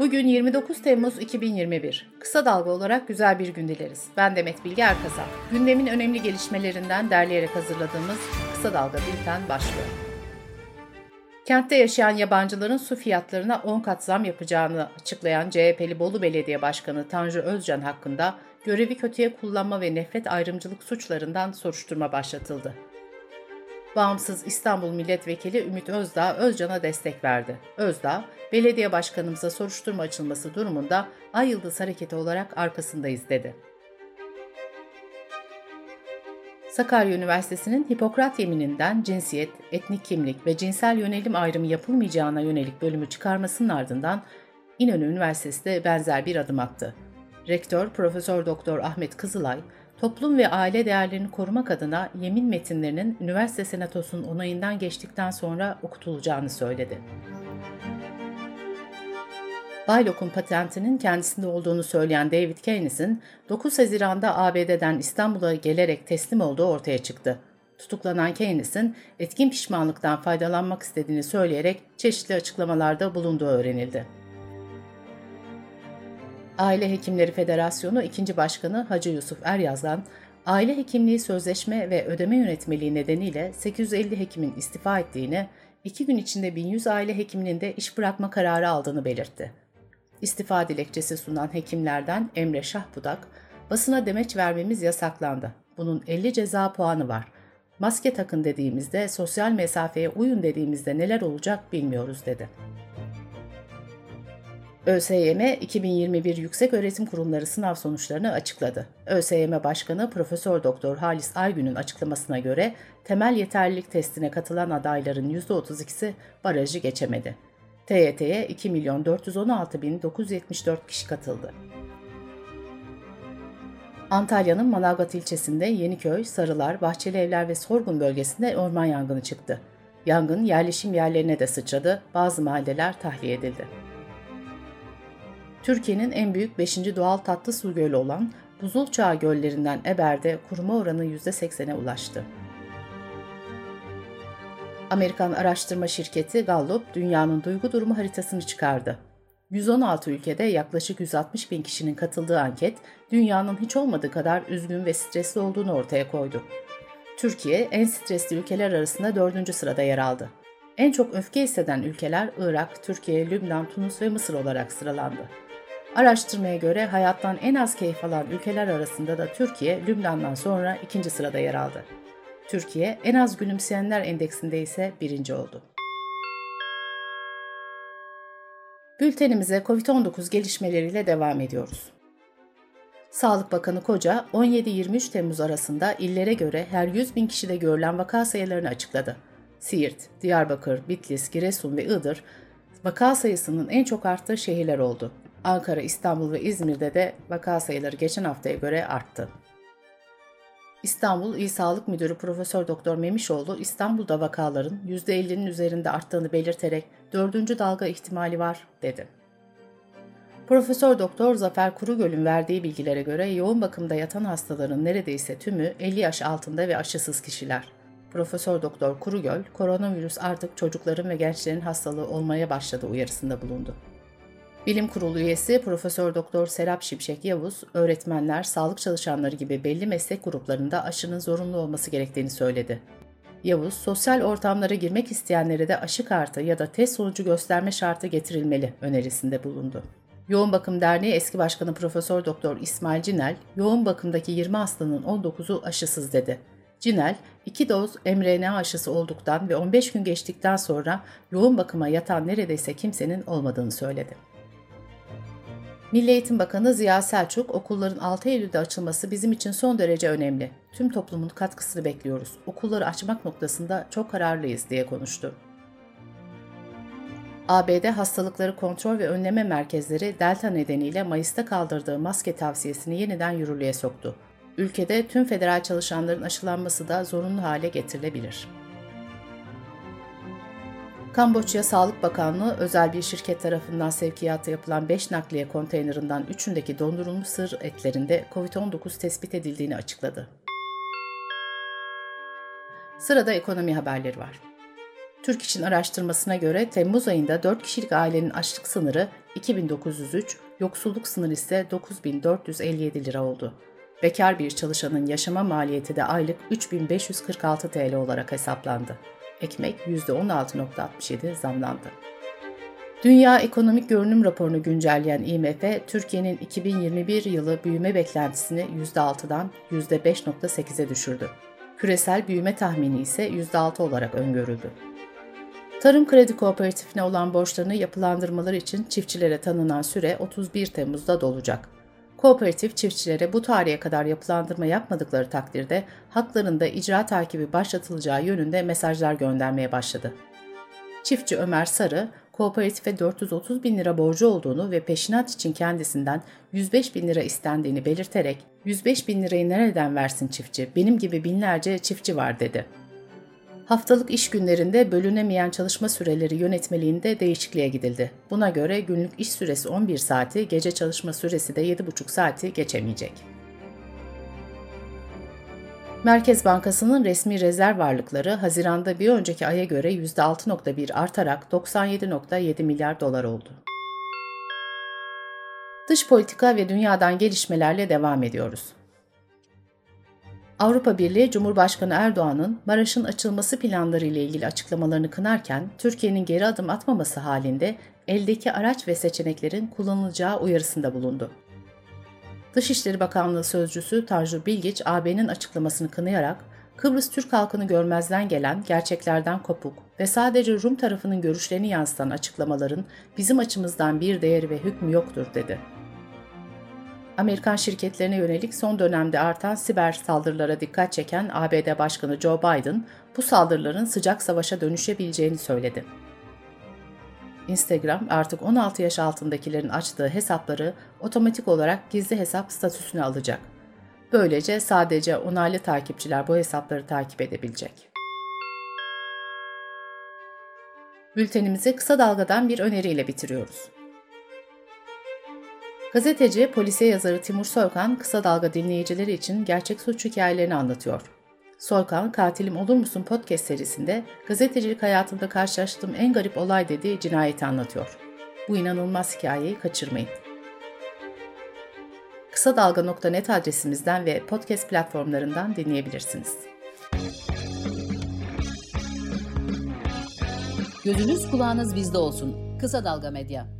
Bugün 29 Temmuz 2021. Kısa dalga olarak güzel bir gün dileriz. Ben Demet Bilge Erkazan. Gündemin önemli gelişmelerinden derleyerek hazırladığımız Kısa Dalga Bülten başlıyor. Kentte yaşayan yabancıların su fiyatlarına 10 kat zam yapacağını açıklayan CHP'li Bolu Belediye Başkanı Tanju Özcan hakkında görevi kötüye kullanma ve nefret ayrımcılık suçlarından soruşturma başlatıldı. Bağımsız İstanbul Milletvekili Ümit Özdağ Özcan'a destek verdi. Özdağ, belediye başkanımıza soruşturma açılması durumunda Ay Yıldız Hareketi olarak arkasındayız dedi. Sakarya Üniversitesi'nin Hipokrat yemininden cinsiyet, etnik kimlik ve cinsel yönelim ayrımı yapılmayacağına yönelik bölümü çıkarmasının ardından İnönü Üniversitesi de benzer bir adım attı. Rektör Profesör Doktor Ahmet Kızılay, toplum ve aile değerlerini korumak adına yemin metinlerinin üniversite senatosunun onayından geçtikten sonra okutulacağını söyledi. Baylok'un patentinin kendisinde olduğunu söyleyen David Keynes'in 9 Haziran'da ABD'den İstanbul'a gelerek teslim olduğu ortaya çıktı. Tutuklanan Keynes'in etkin pişmanlıktan faydalanmak istediğini söyleyerek çeşitli açıklamalarda bulunduğu öğrenildi. Aile Hekimleri Federasyonu 2. Başkanı Hacı Yusuf Eryaz'dan aile hekimliği sözleşme ve ödeme yönetmeliği nedeniyle 850 hekimin istifa ettiğini, iki gün içinde 1100 aile hekiminin de iş bırakma kararı aldığını belirtti. İstifa dilekçesi sunan hekimlerden Emre Şahbudak, basına demeç vermemiz yasaklandı. Bunun 50 ceza puanı var. Maske takın dediğimizde, sosyal mesafeye uyun dediğimizde neler olacak bilmiyoruz dedi. ÖSYM 2021 Yüksek Öğretim Kurumları sınav sonuçlarını açıkladı. ÖSYM Başkanı Profesör Doktor Halis Aygün'ün açıklamasına göre temel yeterlilik testine katılan adayların %32'si barajı geçemedi. TYT'ye 2 milyon 416 bin 974 kişi katıldı. Antalya'nın Manavgat ilçesinde Yeniköy, Sarılar, Bahçeli Evler ve Sorgun bölgesinde orman yangını çıktı. Yangın yerleşim yerlerine de sıçradı, bazı mahalleler tahliye edildi. Türkiye'nin en büyük 5. doğal tatlı su gölü olan Buzulçağı göllerinden Eber'de kuruma oranı %80'e ulaştı. Amerikan araştırma şirketi Gallup dünyanın duygu durumu haritasını çıkardı. 116 ülkede yaklaşık 160 bin kişinin katıldığı anket, dünyanın hiç olmadığı kadar üzgün ve stresli olduğunu ortaya koydu. Türkiye en stresli ülkeler arasında dördüncü sırada yer aldı. En çok öfke hisseden ülkeler Irak, Türkiye, Lübnan, Tunus ve Mısır olarak sıralandı. Araştırmaya göre hayattan en az keyif alan ülkeler arasında da Türkiye, Lübnan'dan sonra ikinci sırada yer aldı. Türkiye en az gülümseyenler endeksinde ise birinci oldu. Bültenimize COVID-19 gelişmeleriyle devam ediyoruz. Sağlık Bakanı Koca 17-23 Temmuz arasında illere göre her 100 bin kişide görülen vaka sayılarını açıkladı. Siirt, Diyarbakır, Bitlis, Giresun ve Iğdır vaka sayısının en çok arttığı şehirler oldu. Ankara, İstanbul ve İzmir'de de vaka sayıları geçen haftaya göre arttı. İstanbul İl Sağlık Müdürü Profesör Doktor Memişoğlu İstanbul'da vakaların %50'nin üzerinde arttığını belirterek dördüncü dalga ihtimali var dedi. Profesör Doktor Zafer Kurugöl'ün verdiği bilgilere göre yoğun bakımda yatan hastaların neredeyse tümü 50 yaş altında ve aşısız kişiler. Profesör Doktor Kurugöl, koronavirüs artık çocukların ve gençlerin hastalığı olmaya başladı uyarısında bulundu. Bilim Kurulu üyesi Profesör Doktor Serap Şipşek Yavuz, öğretmenler, sağlık çalışanları gibi belli meslek gruplarında aşının zorunlu olması gerektiğini söyledi. Yavuz, sosyal ortamlara girmek isteyenlere de aşı kartı ya da test sonucu gösterme şartı getirilmeli önerisinde bulundu. Yoğun Bakım Derneği eski başkanı Profesör Doktor İsmail Cinel, yoğun bakımdaki 20 hastanın 19'u aşısız dedi. Cinel, 2 doz mRNA aşısı olduktan ve 15 gün geçtikten sonra yoğun bakıma yatan neredeyse kimsenin olmadığını söyledi. Milli Eğitim Bakanı Ziya Selçuk, okulların 6 Eylül'de açılması bizim için son derece önemli. Tüm toplumun katkısını bekliyoruz. Okulları açmak noktasında çok kararlıyız diye konuştu. ABD Hastalıkları Kontrol ve Önleme Merkezleri Delta nedeniyle Mayıs'ta kaldırdığı maske tavsiyesini yeniden yürürlüğe soktu. Ülkede tüm federal çalışanların aşılanması da zorunlu hale getirilebilir. Kamboçya Sağlık Bakanlığı özel bir şirket tarafından sevkiyata yapılan 5 nakliye konteynerinden 3'ündeki dondurulmuş sır etlerinde COVID-19 tespit edildiğini açıkladı. Sırada ekonomi haberleri var. Türk İş'in araştırmasına göre Temmuz ayında 4 kişilik ailenin açlık sınırı 2903, yoksulluk sınırı ise 9457 lira oldu. Bekar bir çalışanın yaşama maliyeti de aylık 3546 TL olarak hesaplandı. Ekmek %16.67 zamlandı. Dünya Ekonomik Görünüm raporunu güncelleyen IMF, Türkiye'nin 2021 yılı büyüme beklentisini %6'dan %5.8'e düşürdü. Küresel büyüme tahmini ise %6 olarak öngörüldü. Tarım Kredi Kooperatifine olan borçlarını yapılandırmaları için çiftçilere tanınan süre 31 Temmuz'da dolacak. Kooperatif çiftçilere bu tarihe kadar yapılandırma yapmadıkları takdirde haklarında icra takibi başlatılacağı yönünde mesajlar göndermeye başladı. Çiftçi Ömer Sarı, kooperatife 430 bin lira borcu olduğunu ve peşinat için kendisinden 105 bin lira istendiğini belirterek 105 bin lirayı nereden versin çiftçi, benim gibi binlerce çiftçi var dedi. Haftalık iş günlerinde bölünemeyen çalışma süreleri yönetmeliğinde değişikliğe gidildi. Buna göre günlük iş süresi 11 saati, gece çalışma süresi de 7,5 saati geçemeyecek. Merkez Bankası'nın resmi rezerv varlıkları Haziran'da bir önceki aya göre %6.1 artarak 97.7 milyar dolar oldu. Dış politika ve dünyadan gelişmelerle devam ediyoruz. Avrupa Birliği Cumhurbaşkanı Erdoğan'ın Maraş'ın açılması planları ile ilgili açıklamalarını kınarken Türkiye'nin geri adım atmaması halinde eldeki araç ve seçeneklerin kullanılacağı uyarısında bulundu. Dışişleri Bakanlığı Sözcüsü Tanju Bilgiç, AB'nin açıklamasını kınayarak, Kıbrıs Türk halkını görmezden gelen, gerçeklerden kopuk ve sadece Rum tarafının görüşlerini yansıtan açıklamaların bizim açımızdan bir değeri ve hükmü yoktur dedi. Amerikan şirketlerine yönelik son dönemde artan siber saldırılara dikkat çeken ABD Başkanı Joe Biden, bu saldırıların sıcak savaşa dönüşebileceğini söyledi. Instagram artık 16 yaş altındakilerin açtığı hesapları otomatik olarak gizli hesap statüsüne alacak. Böylece sadece onaylı takipçiler bu hesapları takip edebilecek. Bültenimizi kısa dalgadan bir öneriyle bitiriyoruz. Gazeteci, polisiye yazarı Timur Soykan kısa dalga dinleyicileri için gerçek suç hikayelerini anlatıyor. Soykan, Katilim Olur Musun podcast serisinde gazetecilik hayatımda karşılaştığım en garip olay dediği cinayeti anlatıyor. Bu inanılmaz hikayeyi kaçırmayın. Kısa Dalga.net adresimizden ve podcast platformlarından dinleyebilirsiniz. Gözünüz kulağınız bizde olsun. Kısa Dalga Medya.